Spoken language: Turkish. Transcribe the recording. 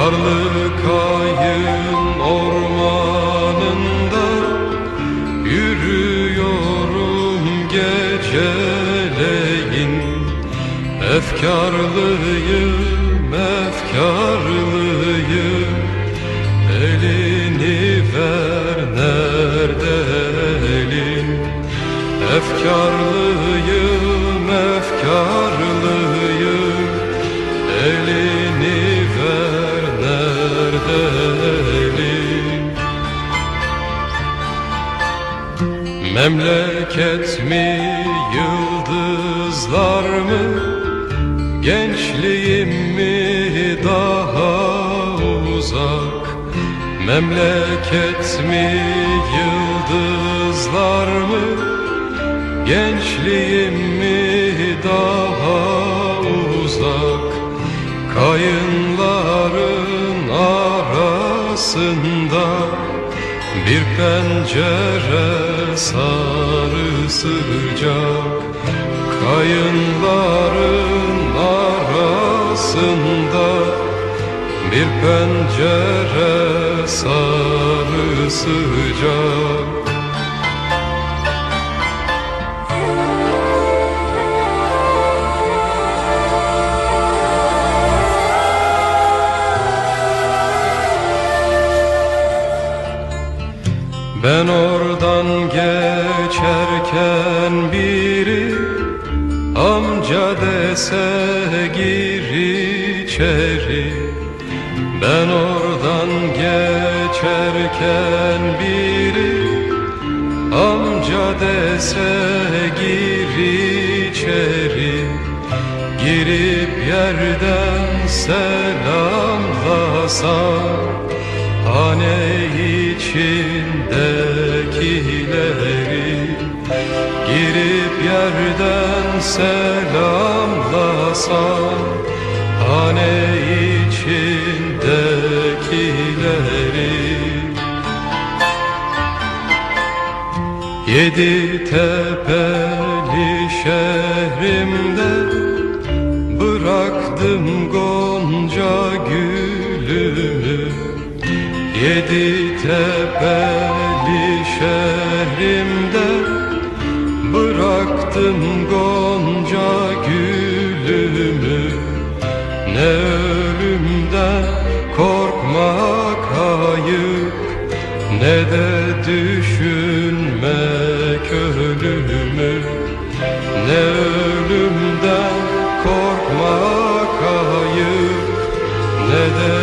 Karlı kayın ormanında Yürüyorum geceleyin. Efkarlıyım, efkarlıyım. Elini ver nerede elin? Efkarlıyım, Memleket mi, yıldızlar mı? Gençliğim mi daha uzak? Memleket mi yıldızlar mı? Gençliğim mi daha uzak? Kayınların arasında Bir pencere sarı sıcak Kayınların arasında. Bir pencere sarı sıcak Ben oradan geçerken biri Amca dese gir içeri. Ben oradan geçerken biri Amca dese gir içeri. Girip yerden selamlasam Hane içindekileri Girip yerden selamlasam Hane içindekileri. Yedi tepeli Yedi tepeli şehrimde Bıraktım gonca gülümü. Ne ölümden korkmak ayıp Ne de düşünmek ölümü Ne ölümden korkmak ayıp Ne de